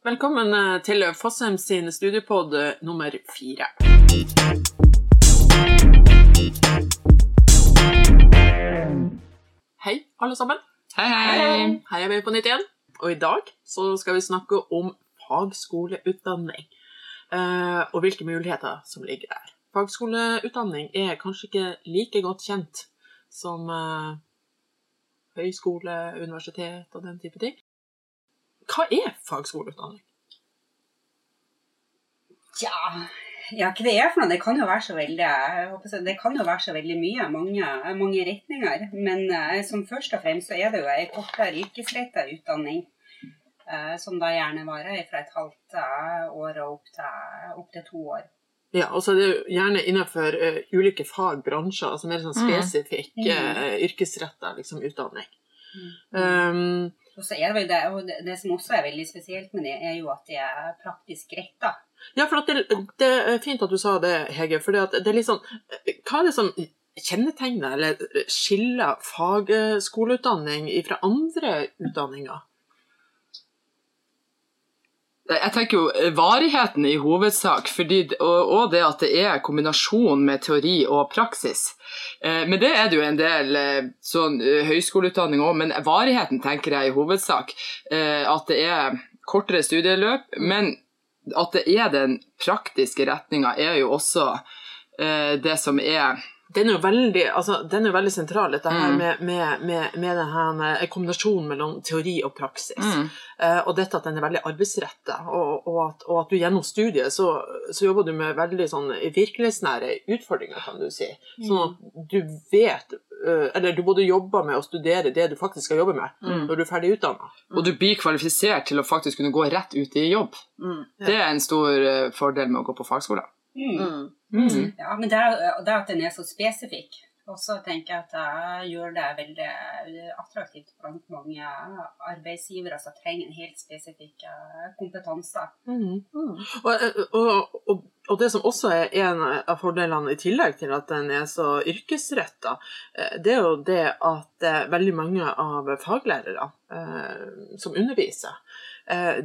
Velkommen eh, til Fossheim sin studiepod eh, nummer fire. Hei, alle sammen. Hei, hei. Her er vi på nytt igjen. Og i dag så skal vi snakke om fagskoleutdanning. eh, og hvilke muligheter som ligger der. Fagskoleutdanning er kanskje ikke like godt kjent som høyskole, universitet og den type ting. Hva er fagskoleutdanning? Ja, ja, hva det er for noe? Det kan jo være så veldig, jeg håper å det kan jo være så veldig mye, mange, mange retninger. Men uh, som først og fremst så er det jo en kortere yrkesrettet utdanning. Uh, som da gjerne varer fra et halvt eh, år og opp til, opp til to år. Ja, og så er det jo gjerne innenfor uh, ulike fag, bransjer, altså mer sånn Mm. spesifikk Mm. uh, yrkesretta liksom, utdanning. Mm. Um, Og så er det vel det, og det, som også er veldig spesielt med det, er jo at det er praktisk retta. ja, for det, det er fint at du sa det, Hege. For det er litt sånn Hva er det som kjennetegner eller skiller fagskoleutdanning fra andre utdanninger? Jeg tenker jo eh, varigheten i hovedsak, fordi, og, og det at det er kombinasjon med teori og praksis. Eh, men det er det jo en del eh, sånn eh, høyskoleutdanning òg, men varigheten tenker jeg i hovedsak. Eh, at det er kortere studieløp, men at det er den praktiske retninga er jo også det som er Den er jo veldig, altså, den er jo veldig sentral, dette her Mm. med, med, med, med denne kombinasjonen mellom teori og praksis. mm, Eh, og dette at den er veldig arbeidsretta, og, og, at, og at du gjennom studiet så, så jobber du med veldig sånn virkelighetsnære utfordringer, kan du si. Sånn at du vet eh, Eller du både jobber med å studere det du faktisk skal jobbe med, Mm. når du er ferdig utdanna. Og du blir kvalifisert til å faktisk kunne gå rett ut i jobb. Mm. Det er en stor eh, fordel med å gå på fagskole. Mm. Mm. Mm. Ja, men det er, det er at den er så spesifikk. Og så tenker jeg at det gjør det veldig attraktivt blant mange arbeidsgivere som trenger en helt spesifikk eh, kompetanse. Mm. Mm. Og, og, og, og det som også er en av fordelene, i tillegg til at den er så yrkesretta, det er jo det at eh, veldig mange av faglærere eh, som underviser, eh,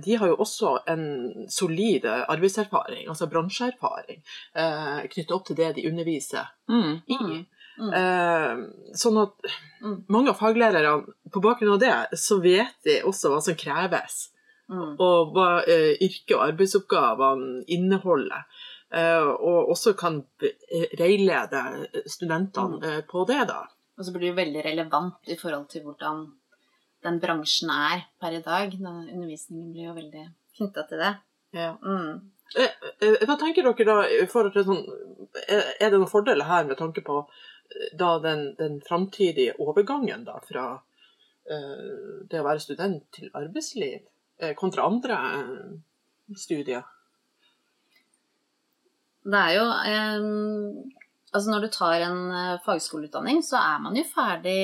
de har jo også en solid arbeidserfaring, altså bransjeerfaring, eh, knyttet opp til det de underviser Mm. i. Mm. Mm. Eh, sånn at Mm. mange av faglærerne, på bakgrunn av det, så vet de også hva som kreves Mm. og hva eh, yrket og arbeidsoppgavene inneholder. Eh, og også kan veilede studentene eh, på det, da. Og så blir det jo veldig relevant i forhold til hvordan den bransjen er per i dag. Undervisningen blir jo veldig knytta til det. Ja. Mm. Eh, eh, hva tenker dere da i forhold til sånn Er det noen fordeler her med tanke på eh, da den, den framtidige overgangen da fra uh, det å være student til arbeidsliv, kontra andre uh, studier? Det er jo um, Altså når du tar en fagskoleutdanning, så er man jo ferdig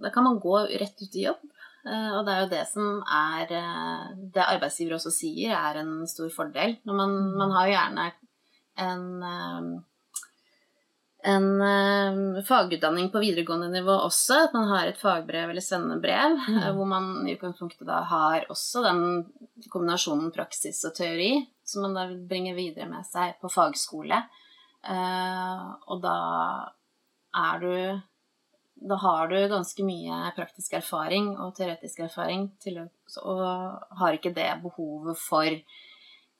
Da kan man gå rett ut i jobb. Eh, og det er jo det som er eh, Det arbeidsgivere også sier er en stor fordel. Når man, man har jo gjerne en eh, en eh, fagutdanning på videregående nivå også, at man har et fagbrev eller svennebrev, Mm. hvor man i utgangspunktet da har også den kombinasjonen praksis og teori, som man da vil bringe videre med seg på fagskole. Uh, og da er du Da har du ganske mye praktisk erfaring og teoretisk erfaring, til å, og har ikke det behovet for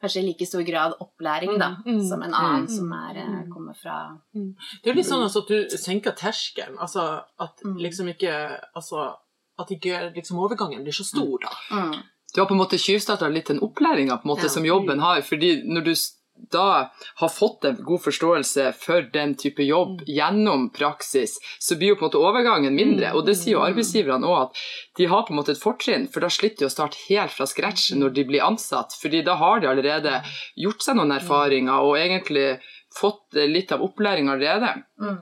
kanskje i like stor grad opplæring da, Mm, mm, som en annen mm, som er, eh, mm. kommer fra Det er jo litt sånn altså, at du senker terskelen. Altså at Mm. liksom ikke altså, At ikke liksom, overgangen blir så stor, da. mm, Du har på en måte tjuvstarta litt den opplæringa Ja. som jobben har. fordi når du da har fått en god forståelse for den type jobb Mm. gjennom praksis, så blir jo på en måte overgangen mindre. Og det sier jo Mm. arbeidsgiverne òg, at de har på en måte et fortrinn, for da slipper de å starte helt fra scratch Mm. når de blir ansatt. fordi da har de allerede gjort seg noen erfaringer og egentlig fått eh, litt av opplæring allerede. mm,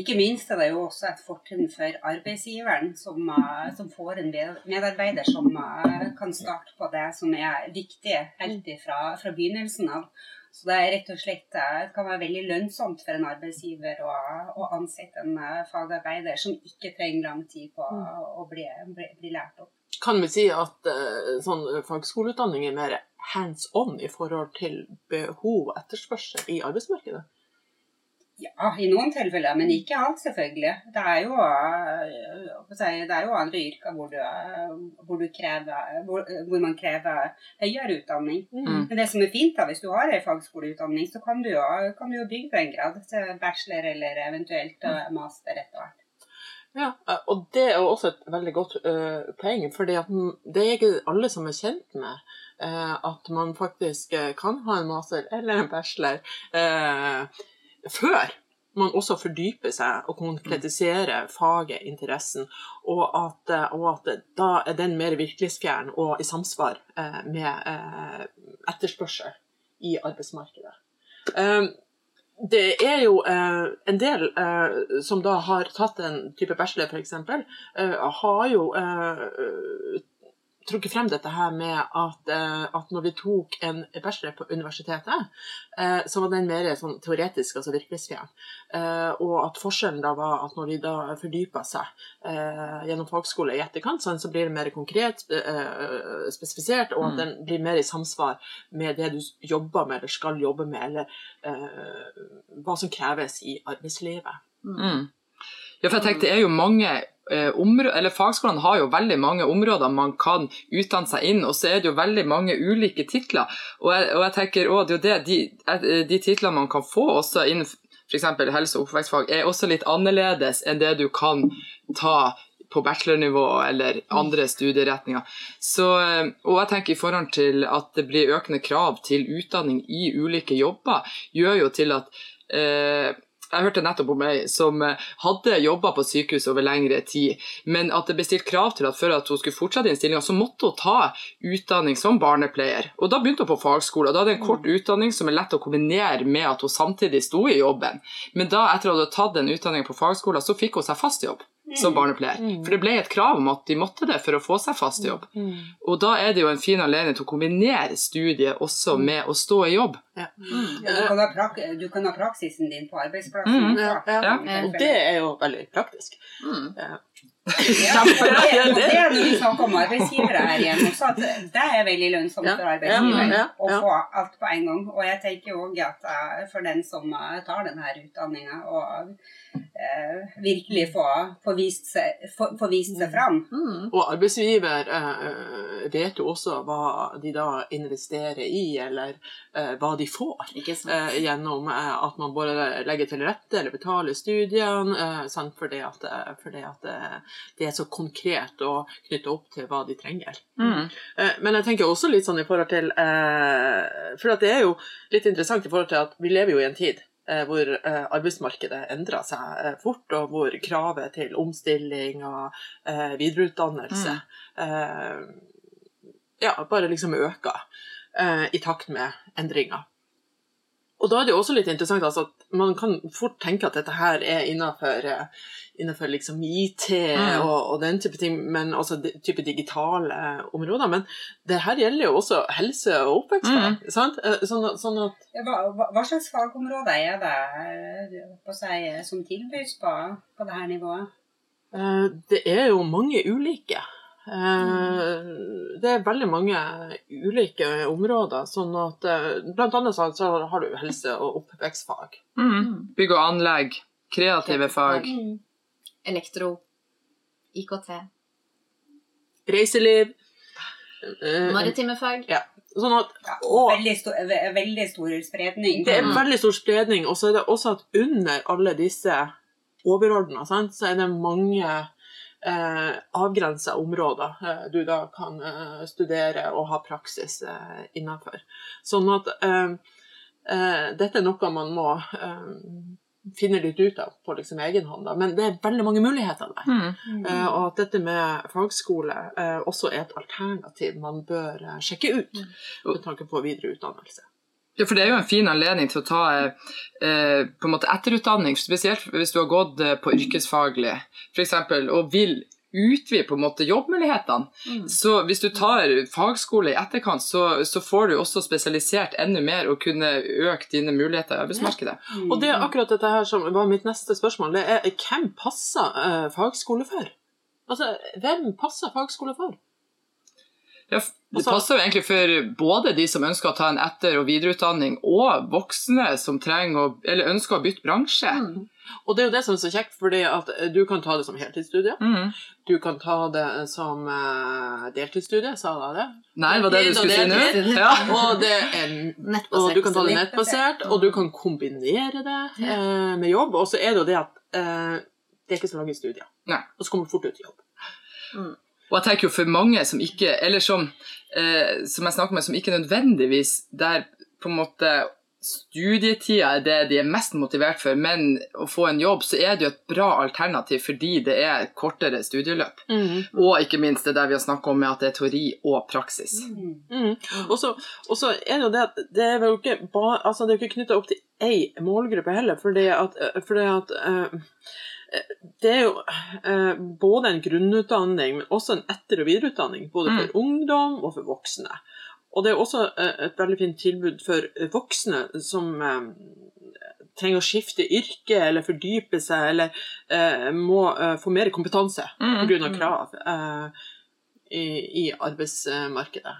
Ikke minst er det jo også et fortrinn for arbeidsgiveren, som, eh, som får en medarbeider som eh, kan starte på det som er viktig helt fra, fra begynnelsen av. Så det er rett og slett det kan være veldig lønnsomt for en arbeidsgiver å, å ansette en fagarbeider som ikke trenger lang tid på å bli, bli, bli lært opp. Kan vi si at eh, sånn fagskoleutdanning er mer hands on i forhold til behov og etterspørsel i arbeidsmarkedet? Ja, i noen tilfeller, men ikke alt, selvfølgelig. Det er jo, øh, det er jo andre yrker hvor, du, hvor, du krever, hvor, hvor, man krever høyere utdanning. Mm. Men det som er fint, da, hvis du har en fagskoleutdanning, så kan du jo, kan du jo bygge på en grad til bachelor eller eventuelt master etter hvert. Ja, og det er også et veldig godt uh, poeng, for det er ikke alle som er kjent med uh, at man faktisk kan ha en master eller en bachelor. Uh, før man også fordyper seg og konkretiserer faget, interessen, og at, eh, og at da er den mer virkelighetsfjern og i samsvar eh, med eh, etterspørsel i arbeidsmarkedet. Det er jo en del som da har tatt en type bachelor, f.eks., har jo trukket frem dette her med at, uh, at, når vi tok en bachelor på universitetet, uh, så var den mer sånn teoretisk, altså virkelighetsfjern. Uh, og at forskjellen da var at når de da fordypa seg gjennom fagskole i etterkant, sånn, så blir det mer konkret, spesifisert, og at mm. den blir mer i samsvar med det du jobber med eller skal jobbe med, eller hva som kreves i arbeidslivet. Mm. Ja, for jeg tenkte det er jo mange eh, eller Fagskolene har jo veldig mange områder man kan utdanne seg inn, og så er det jo veldig mange ulike titler. Og jeg, og jeg tenker også, det er jo det, de, eh, de titlene man kan få også innen f.eks. helse- og oppvekstfag, er også litt annerledes enn det du kan ta på bachelornivå eller andre studieretninger. Så, eh, og jeg tenker i forhold til at det blir økende krav til utdanning i ulike jobber, gjør jo til at eh, jeg hørte nettopp om ei som eh, hadde jobba på sykehus over lengre tid, men at det ble stilt krav til at før at hun skulle fortsette i stillinga, så måtte hun ta utdanning som barnepleier. Og Da begynte hun på fagskole. og Da hadde en kort utdanning som er lett å kombinere med at hun samtidig sto i jobben. Men da, etter at hun hadde tatt den utdanningen på fagskolen, så fikk hun seg fast jobb som barnepleier. Mm. For det ble et krav om at de måtte det for å få seg fast jobb. Mm. Og da er det jo en fin anledning til å kombinere studiet også mm. med å stå i jobb. Ja. Ja, du, kan du, kan ha praksisen din på arbeidsplassen. Ja, og det er jo veldig praktisk. Mm. Ja, for det, og det er vi snakker om arbeidsgivere her igjen også, at det er veldig lønnsomt for arbeidsgiver å få alt på en gang. Og jeg tenker òg at uh, for den som uh, tar denne utdanninga og uh, virkelig få, få, vist seg, få, få vist seg fram. Mm. Og arbeidsgiver vet jo også hva de da investerer i, eller hva de får, gjennom at man både legger til rette eller betaler studiene, fordi at, fordi at det er så konkret og knytta opp til hva de trenger. Mm. Eh, men jeg tenker også litt sånn i forhold til eh, For det er jo litt interessant i forhold til at vi lever jo i en tid eh, hvor arbeidsmarkedet endrer seg fort, og hvor kravet til omstilling og videreutdannelse mm. ja, bare liksom øker i takt med endringer. Og da er det jo også litt interessant altså, at man kan fort tenke at dette her er innenfor, innenfor liksom IT mm. og, og, den type ting, men også de, type digitale områder. Men det her gjelder jo også helse og oppvekstfag. Mm. sant? Eh, sånn, sånn at hva, hva, slags fagområder er det på seg, som tilbys på, på dette nivået? Eh, det er jo mange ulike. Eh, det er veldig mange ulike områder. sånn at eh, Blant annet så har du helse- og oppvekstfag. Mm. Bygg og anlegg. Kreative fag. Mm. Elektro. IKT. Reiseliv. Eh, Maritime fag. Ja. Sånn at, og, veldig, stor, veldig stor spredning. Det er mm. veldig stor spredning. Og så er det også at under alle disse overordna, så er det mange eh, avgrensa områder eh, du da kan eh, studere og ha praksis eh, innenfor. Sånn at eh, eh, dette er noe man må eh, finne litt ut av på liksom egen hånd. Da. Men det er veldig mange muligheter der. Mm. Uh, og at dette med fagskole også er et alternativ man bør sjekke ut mm. med tanke på videre utdannelse. Ja, for Det er jo en fin anledning til å ta eh, på en måte etterutdanning, spesielt hvis du har gått eh, på yrkesfaglig for eksempel, og vil utvide på en måte jobbmulighetene. Mm. Så hvis du tar fagskole i etterkant, så, så, får du også spesialisert enda mer og kunne øke dine muligheter i arbeidsmarkedet. Ja. Mm. Og det er akkurat dette her som var mitt neste spørsmål. Det er hvem passer eh, fagskole for? Altså, hvem passer fagskole for? Ja, det passer jo egentlig for både de som ønsker å ta en etter- og videreutdanning, og voksne som å, eller ønsker å bytte bransje. Mm. Og det er jo det som er så kjekt, fordi at eh, du kan ta det som heltidsstudie. Mm. Du kan ta det som eh, deltidsstudie, sa jeg det? Nei, det var det du skulle si nå? Ja. Og, det er, og du kan ta det nettbasert, og du kan kombinere det eh, med jobb. Og så er det jo det at eh, det er ikke så lange studier. Nei. Og så kommer du fort ut i jobb. Og jeg tenker jo for mange som ikke, eller som, eh, som jeg snakker med, som ikke nødvendigvis der på en måte studietida er det de er mest motivert for, men å få en jobb, så er det jo et bra alternativ fordi det er kortere studieløp. Og ikke minst det der vi har snakket om med at det er teori og praksis. Mm. Mm. Og så er det jo det at det er jo ikke Altså, ikke knytta opp til ei målgruppe heller, fordi at, fordi at eh, det er jo eh, både en grunnutdanning, men også en etter- og videreutdanning. Både for ungdom og for voksne. Og det er også eh, et veldig fint tilbud for voksne som eh, trenger å skifte yrke eller fordype seg, eller eh, må eh, få mer kompetanse Mm. pga. krav eh, i, i arbeidsmarkedet.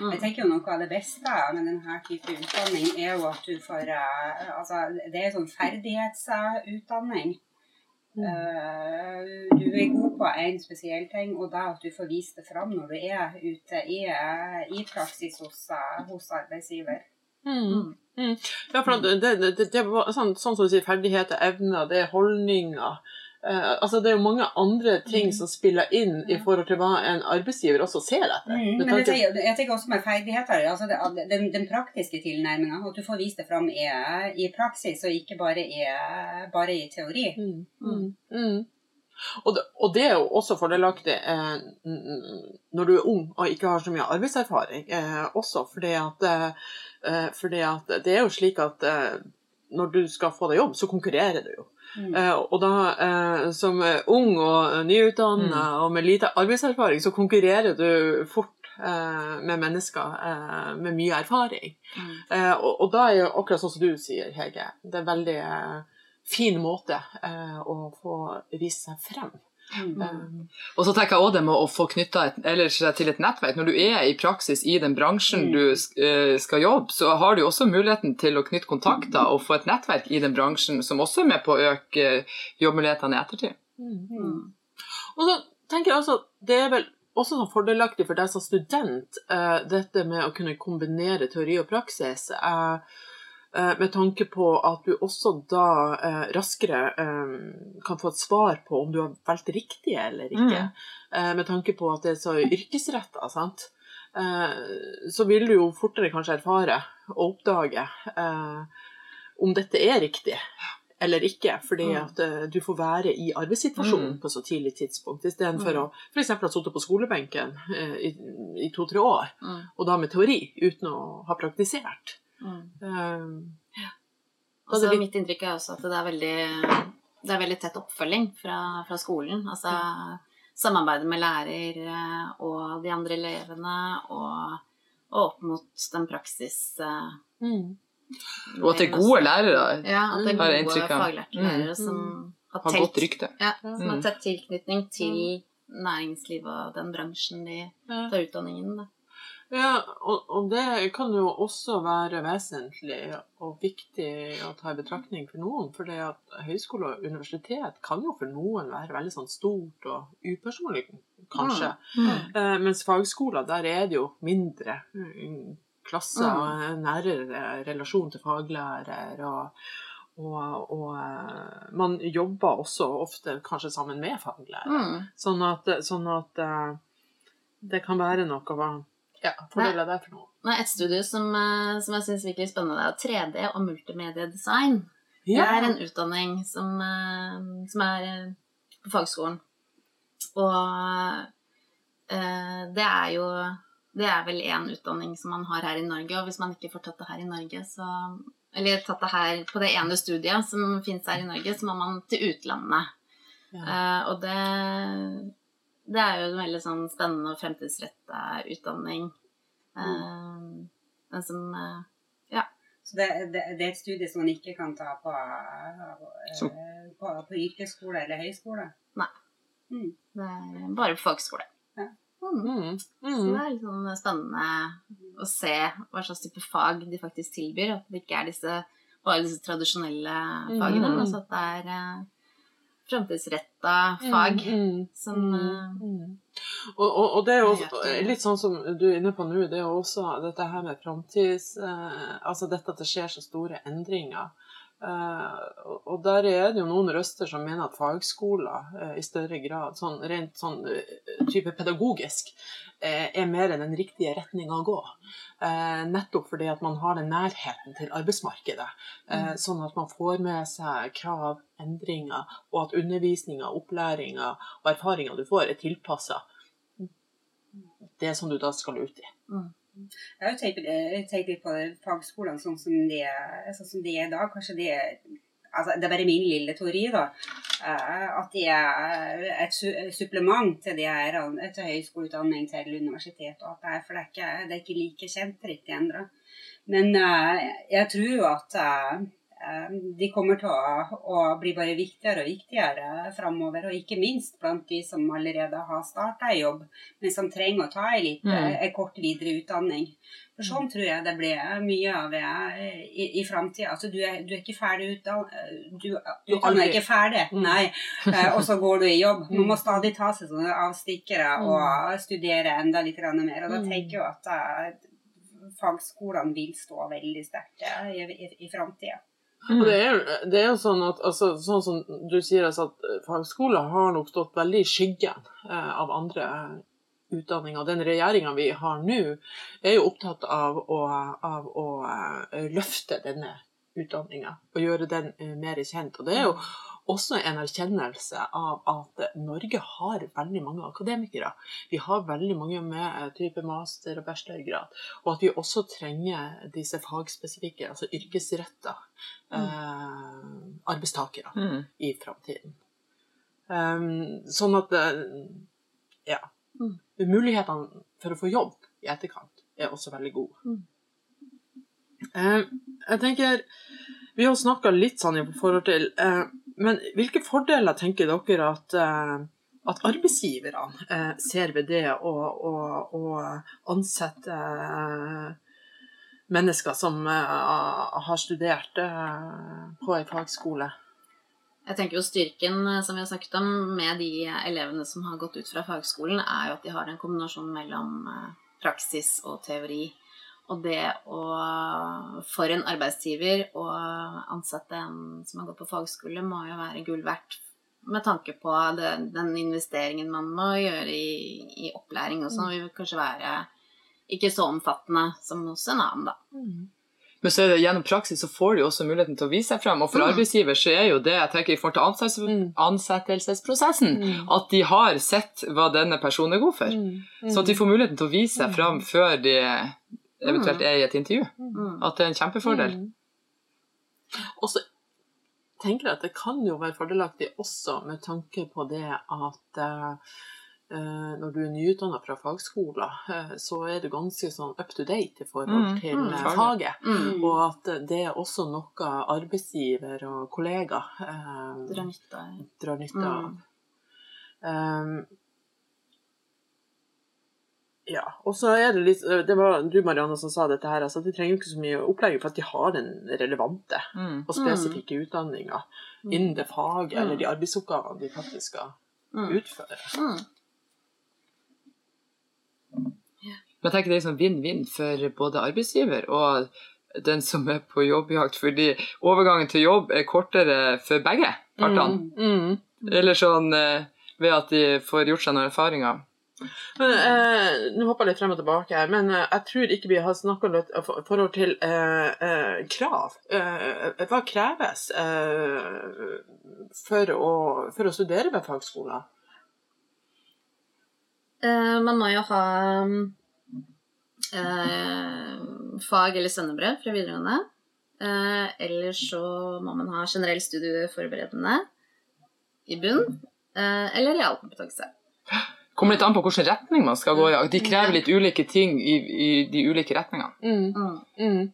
Mm. Jeg tenker jo Noe av det beste med denne type utdanning er jo at du får altså, Det er sånn ferdighetsutdanning. Eh, du er god på én spesiell ting, og da at du får vist det fram når du er ute i, eh, i praksis hos, eh, hos arbeidsgiver. Mm. Mm. Ja, for det, det, det, det sånn, sånn som du sier, ferdigheter, evner, det er holdninger. Eh, altså Det er jo mange andre ting som spiller inn i forhold til hva en arbeidsgiver også ser etter. Mm, men jeg tenker, jeg tenker også med ferdigheter, altså det, den, den praktiske tilnærminga. At du får vist det fram i, i praksis, og ikke bare i, bare i teori. Mm, mm, mm. Og, det, og det er jo også fordelaktig eh, når du er ung og ikke har så mye arbeidserfaring. Eh, også fordi at, eh, fordi at det er jo slik at eh, når du skal få deg jobb, så konkurrerer du jo. Mm. Eh, og da, eh, som eh, ung og nyutdanna og med lite arbeidserfaring, så konkurrerer du fort eh, med mennesker eh, med mye erfaring. Mm. Eh, og, og da er jo akkurat sånn som du sier, Hege, det er en veldig eh, fin måte eh, å få vise seg frem. Mm. Eh, Og så tenker jeg også det med å få knytta seg til et nettverk. Når du er i praksis i den bransjen Mm. du eh, skal jobbe, så har du også muligheten til å knytte kontakter og få et nettverk i den bransjen, som også er med på å øke eh, jobbmulighetene i ettertid. Mm. Og så tenker jeg også at det er vel også sånn fordelaktig for deg som student, uh, dette med å kunne kombinere teori og praksis. eh, med tanke på at du også da eh, raskere eh, kan få et svar på om du har valgt riktig eller ikke. Eh, med tanke på at det er så yrkesretta, sant. Eh, så vil du jo fortere kanskje erfare og oppdage eh, om dette er riktig eller ikke, fordi Mm. at eh, du får være i arbeidssituasjonen Mm. på så tidlig tidspunkt, istedenfor Mm. å f.eks. ha sittet på skolebenken eh, i, i to-tre år, Mm. og da med teori, uten å ha praktisert. Mm. Eh, Og det så vi- mitt inntrykk er også at det er veldig, det er veldig tett oppfølging fra, fra skolen. Altså samarbeidet med lærer eh, og de andre elevene, og, og opp mot den praksis... eh, mm. Og at det er gode lærere. Ja, at det er gode faglærte Mm. lærere som har, Har tett, godt rykte. Ja, som Mm. har tett tilknytning til næringslivet og den bransjen de tar utdanningen. Da. Ja, og, og det kan jo også være vesentlig og viktig å ta i betraktning for noen. For det at høyskole og universitet kan jo for noen være veldig sånn stort og upersonlig, kanskje. Mm. Eh, mens fagskoler, der er det jo mindre klasser klasse Mm. og nærere relasjon til faglærer. og og, og eh, man jobber også ofte kanskje sammen med faglærer. Mm. Sånn at, sånn at eh, det kan være noe ja, fordeler deg for noen. Nei, Et studie som, eh, som jeg syns virker spennende, er 3D og multimediedesign. Det er en utdanning som, eh, som er eh, på fagskolen. Og det er jo Det er vel én utdanning som man har her i Norge, og hvis man ikke får tatt det her i Norge, så Eller tatt det her på det ene studiet som finnes her i Norge, så må man til utlandet. Ja. Og det, det er jo en veldig sånn spennende og fremtidsretta utdanning. Mm. den som ja. Så det, det, det er et studie som man ikke kan ta på, eh, på, på yrkesskole eller høyskole. Nei, Det er bare på fagskole. Mm. Mm. Så Mm. det er litt sånn spennende å se hva slags type fag de faktisk tilbyr. At det ikke er disse, bare disse tradisjonelle fagene, Mm. men også at det er eh, fremtidsretta fag Mm. som eh, Mm. Og, og, og det er jo litt sånn som du er inne på nå, det er jo også dette her med framtids... Eh, altså dette at det skjer så store endringer. Eh, og, der er det jo noen røster som mener at fagskoler eh, i større grad, sånn rent sånn eh, type pedagogisk, eh, er mer enn den riktige retninga å gå. Eh, nettopp fordi at man har den nærheten til arbeidsmarkedet. Eh, sånn at man får med seg krav, endringer, og at undervisninga, opplæringa og erfaringa du får, er tilpassa det som du da skal ut i. Jeg har jo tenkt, tenkt litt på fagskolene sånn som de, er- sånn som de er i dag. Kanskje de er altså Det er bare min lille teori, da. eh, At de er et su supplement til de her til høyskoleutdanning, til universitet og alt det her. For det er ikke, det er ikke like kjent riktig ennå. Men eh, jeg tror jo at eh, eh, de kommer til å, bli bare viktigere og viktigere framover. Og ikke minst blant de som allerede har starta i jobb, men som trenger å ta en, litt, Mm. en kort videre utdanning. For sånn tror jeg det blir mye av det i, i framtida. Altså, du, er, du er ikke ferdig utdannet. Du, Du er ikke ferdig, Mm. nei. Eh, og så går du i jobb. Man Mm. må stadig ta seg sånne avstikkere Mm. og studere enda litt mer. Og da Mm. tenker jeg at eh, fagskolene vil stå veldig sterkt eh, i, i, i framtida. Og det er, det er jo sånn at altså, sånn som du sier, altså, at fagskoler har nok stått veldig i skyggen eh, av andre utdanninger. Den regjeringa vi har nå, er jo opptatt av å, av å eh, løfte denne utdanninga og gjøre den eh, mer kjent. Og det er jo også en erkjennelse av at Norge har veldig mange akademikere. Vi har veldig mange med eh, type master- og bachelorgrad. Og at vi også trenger disse fagspesifikke, altså yrkesretta eh, arbeidstakere Mm. i framtiden. Um, sånn at eh, ja. Mm. Mulighetene for å få jobb i etterkant er også veldig gode. Eh, jeg tenker Vi har snakka litt sånn i forhold til eh, Men hvilke fordeler tenker dere at eh, at arbeidsgiverne ser ved det å, å, å ansette mennesker som har studert på en fagskole? Jeg tenker jo Styrken som vi har snakket om med de elevene som har gått ut fra fagskolen, er jo at de har en kombinasjon mellom praksis og teori. Og det å for en arbeidsgiver å ansette en som har gått på fagskole, må jo være gull verdt med tanke på det, den investeringen man må gjøre i, i opplæring og sånn. vil kanskje være ikke så omfattende som hos en annen, da. Men så er det gjennom praksis så får de også muligheten til å vise seg frem. Og for Mm. arbeidsgiver så er jo det jeg tenker i forhold til Mm. ansettelsesprosessen at de har sett hva denne personen er god for. Mm. Så at de får muligheten til å vise seg frem før de eventuelt er i et intervju. Mm. At det er en kjempefordel. Mm. Og så tenker jeg at det kan jo være fordelaktig også med tanke på det at eh, eh, når du er nyutdanna fra fagskoler, eh, så er du ganske sånn up to date i forhold Mm, til mm, mm, faget. Mm. Og at det er også noe arbeidsgiver og kollegaer Drar nytte av. drar nytte av. Mm. Um, ja, og så er det litt Det var du, Marianne, som sa dette her. Altså, de trenger jo ikke så mye opplæring for at de har den relevante Mm. og spesifikke utdanninga innen det faget Mm. eller de arbeidsoppgavene de faktisk skal Mm. utføre. Mm. Men jeg tenker det er sånn vinn-vinn for både arbeidsgiver og den som er på jobbjakt, fordi overgangen til jobb er kortere for begge partene. Mm. Eller sånn eh, ved at de får gjort seg noen erfaringer. Men, eh, Nå hopper jeg litt frem og tilbake her, men eh, jeg tror ikke vi har snakka litt i for- forhold til eh, eh, krav. Eh, hva kreves eh, for, å, for å studere ved fagskoler? Eh, man må jo ha eh, fag- eller svennebrev fra videregående. Eh, eller så må man ha generell studieforberedende i bunn. Eh, eller realkompetanse. Kommer litt an på hvilken retning man skal gå i. De krever litt ulike ting i, i de ulike retningene. Mm. Mm. Mm.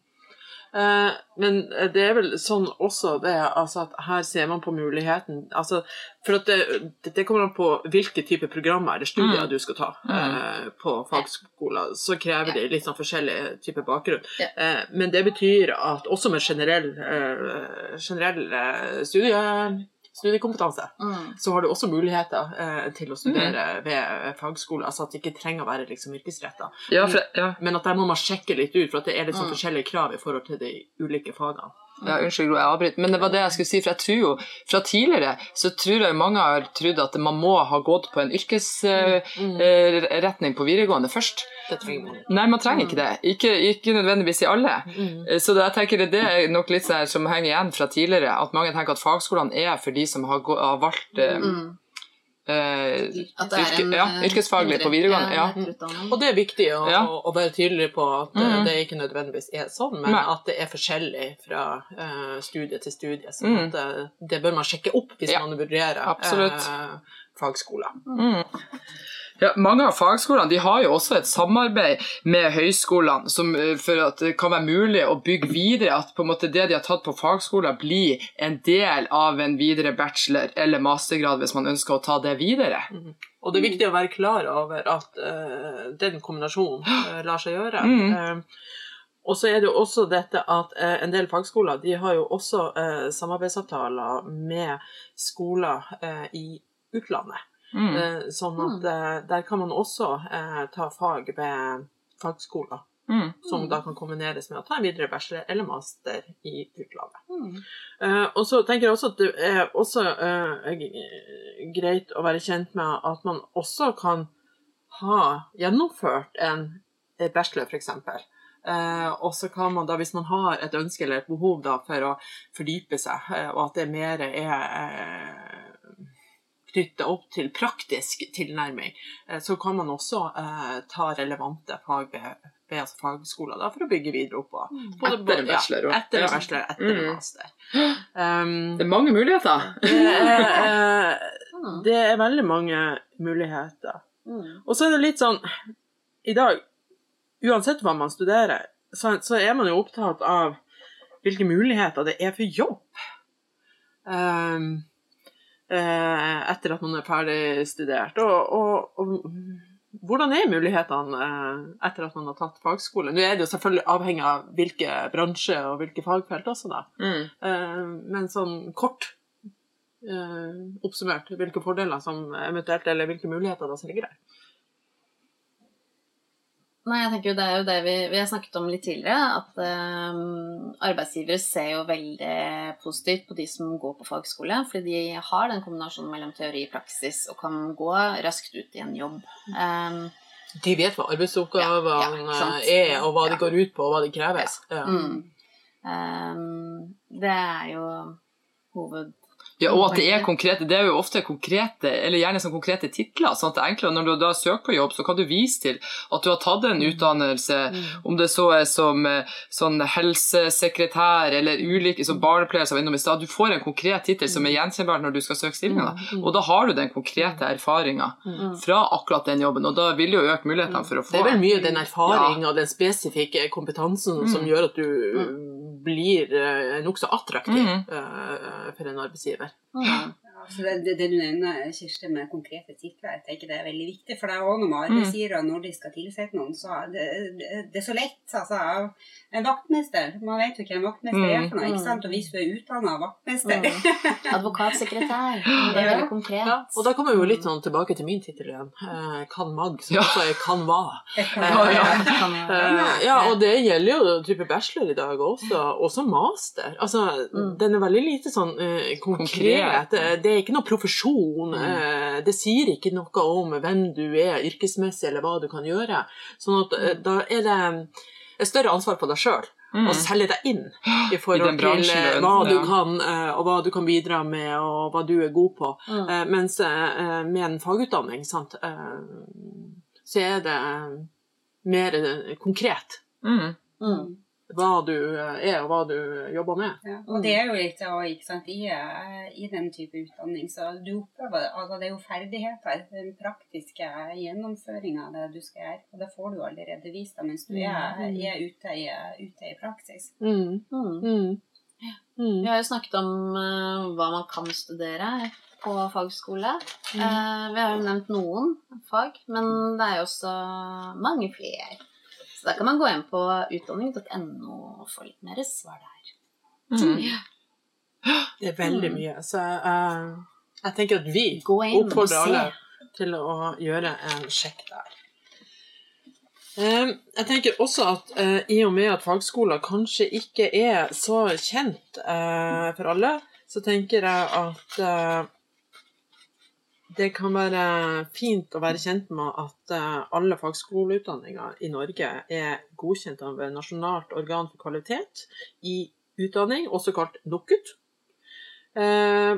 Eh, men det er vel sånn også det altså at her ser man på muligheten altså, For at det, det kommer an på hvilke type programmer eller studier Mm. du skal ta Mm. eh, på fagskoler. Så krever de litt sånn forskjellig type bakgrunn. Eh, men det betyr at også med generell, eh, generell eh, studie, studiekompetanse Mm. så har du også muligheter eh, til å studere ved fagskole. Altså at det ikke trenger å være liksom, yrkesretta. Ja, ja. Men at der må man sjekke litt ut, for det er litt sånn Mm. forskjellige krav i forhold til de ulike fagene. Ja, unnskyld, Gro, jeg avbryter. Men det var det jeg skulle si, for jeg tror jo fra tidligere så tror jeg mange har trodd at man må ha gått på en yrkesretning på videregående først. Nei, man trenger ikke det. Ikke, ikke nødvendigvis i alle. Mm. Eh, Så det, jeg tenker det er nok litt sånn som henger igjen fra tidligere, at mange tenker at fagskolene er for de som har, gå, har valgt eh, det yrke, en ja, eh, yrkesfaglig på videregående. ja, Ja. Og det er viktig å, Ja. å, å være tydelig på at eh, Mm. det ikke nødvendigvis er sånn, men Nei. at det er forskjellig fra uh, studie til studie. Så Mm. at, eh, det bør man sjekke opp hvis Ja. man vurderer uh, eh, fagskoler. Mm. Ja, mange av fagskolene de har jo også et samarbeid med høyskolene som, eh, for at det kan være mulig å bygge videre at på en måte det de har tatt på fagskoler, blir en del av en videre bachelor- eller mastergrad hvis man ønsker å ta det videre. Og det er viktig å være klar over at uh, den kombinasjonen uh, lar seg gjøre. Mm. Uh, og så er det jo også dette at eh, en del fagskoler de har jo også eh, samarbeidsavtaler med skoler eh, i utlandet. Mm. Eh, sånn at eh, der kan man også eh, ta fag ved fagskoler, Mm. som da kan kombineres med å ta en videre bachelor eller master i utlandet. Mm. Eh, og så tenker jeg også at det er også eh, greit å være kjent med at man også kan ha gjennomført en en bachelor, f.eks. Uh, og så kan man da, hvis man har et ønske eller et behov da, for å fordype seg, eh, og at det mer er uh, knytta opp til praktisk tilnærming, eh, så kan man også eh, ta relevante fag ved, altså fagskoler da, for å bygge videre opp på. på Etter en bachelor, Ja, etter en bachelor, etter en Mm. master. Um, Det er mange muligheter. det, er, Mm. det er veldig mange muligheter. Mm. Og så er det litt sånn I dag, uansett hva man studerer, så, så er man jo opptatt av hvilke muligheter det er for jobb. Um, eh, etter at man er ferdig studert. Og, og, og hvordan er mulighetene eh, etter at man har tatt fagskole? Nå er det jo selvfølgelig avhengig av hvilke bransje og hvilke fagfelt også, da. Mm. Eh, men sånn kort eh, oppsummert, hvilke fordeler som eventuelt, eller hvilke muligheter som ligger der. Nei, jeg tenker jo Det er jo det vi, vi har snakket om litt tidligere, at um, arbeidsgivere ser jo veldig positivt på de som går på fagskole, fordi de har den kombinasjonen mellom teori og praksis og kan gå raskt ut i en jobb. Um, De vet hva arbeidsoppgavene Ja, ja, er, og hva de går ut på, og hva de kreves. Ja. mm. um, det er jo hoved... Ja, og at det er konkrete, det er jo ofte konkrete, eller gjerne sånn konkrete titler. sånn at det er enklere når du da søker på jobb, så kan du vise til at du har tatt en utdannelse, om det så er som eh, sånn helsesekretær eller ulike som barnepleier som var innom i stad. Du får en konkret tittel som er gjenkjennbar når du skal søke stillinger. da. Og da har du den konkrete erfaringa Mm. fra akkurat den jobben, og da vil det jo øke mulighetene for å få Det er vel mye den erfaring og den spesifikke kompetansen som Mm. gjør at du uh, blir uh, nokså attraktiv Mm. for en arbeidsgiver. Mm. Altså det, det, det du nevner, Kirsti, med konkrete titler, jeg tenker det er veldig viktig. For det er også noe med arbeidsgivere når de skal tilsette noen, så det, det, det er så lett. Altså, en vaktmester, man vet jo hva en vaktmester er for noe, ikke sant? Og hvis du er utdanna vaktmester Mm. Advokatsekretær. Det er veldig konkret. Ja, og da kommer vi jo litt sånn tilbake til min tittel igjen. Uh, kan mag, som Ja. også er kan hva. Ja. Jo- Eh, ja, og det gjelder jo type bachelor i dag også, også master. Altså, Mm. den er veldig lite sånn eh, konkret. Det er ikke noe profesjon. Mm. eh, det sier ikke noe om hvem du er yrkesmessig, eller hva du kan gjøre. Sånn at eh, da er det et større ansvar på deg sjøl. Mm. Selge deg inn i forhold I til eh, hva du ja. kan, eh, og hva du kan bidra med, og hva du er god på. Mm. Eh, mens eh, med en fagutdanning, sant, eh, så er det eh, mer eh, konkret. Mm. Hva du eh, er og hva du jobber med. Ja, og det er jo litt av, ikke sant, i, eh, i den type utdanning, så du opplever altså det er jo ferdigheter, den praktiske gjennomføringa av det du skal gjøre. Og det får du allerede vist deg mens du er, Mm. er ute, i, ute i praksis. Mm. Mm. Mm. Mm. Vi har jo snakket om uh, hva man kan studere på fagskole. Mm. Eh, vi har jo nevnt noen fag, men det er jo også mange flere. Så da kan man gå inn på utdanning.no og få litt mer svar der. Mm. Det er veldig Mm. mye. Så uh, jeg tenker at vi Gå oppfordrer alle til å gjøre en sjekk der. Eh, jeg tenker også at uh, i og med at fagskoler kanskje ikke er så kjent uh, for alle, så tenker jeg at det kan være fint å være kjent med at eh, alle fagskoleutdanninger i Norge er godkjent av et nasjonalt organ for kvalitet i utdanning, også kalt NOKUT. Eh,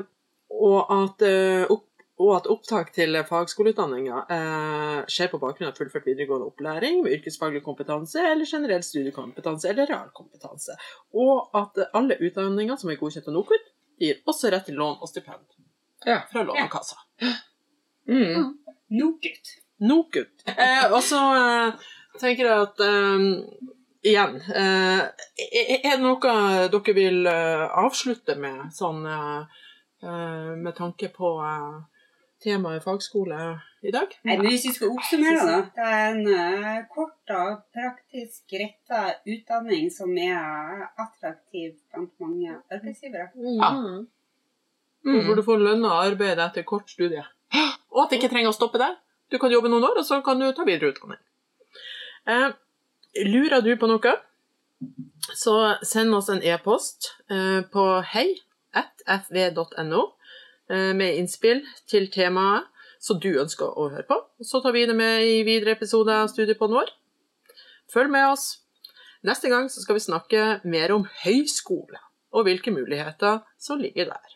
og, at, eh, og at opptak til fagskoleutdanninga eh, skjer på bakgrunn av fullført videregående opplæring med yrkesfaglig kompetanse eller generell studiekompetanse eller realkompetanse. Og at alle utdanninger som er godkjent av NOKUT, gir også rett til lån og stipend fra Lånekassa. Mm. NOKUT. NOKUT. Eh, og så eh, tenker jeg at eh, igjen eh, Er det noe dere vil eh, avslutte med, sånn eh, med tanke på eh, temaet fagskole i dag? Nei, men Hvis vi skal oppsummere, da. Det er en kort og praktisk retta utdanning som er attraktiv blant mange arbeidsgivere. Ja. Mm. Hvor du får lønna arbeid etter kort studie. Og at det ikke trenger å stoppe der. Du kan jobbe noen år, og så kan du ta videreutdanning. Eh, lurer du på noe, så send oss en e-post eh, på hei.fv.no eh, med innspill til temaet som du ønsker å høre på. Så tar vi det med i videre episode av Studiepodden vår. Følg med oss. Neste gang så skal vi snakke mer om høyskole, og hvilke muligheter som ligger der.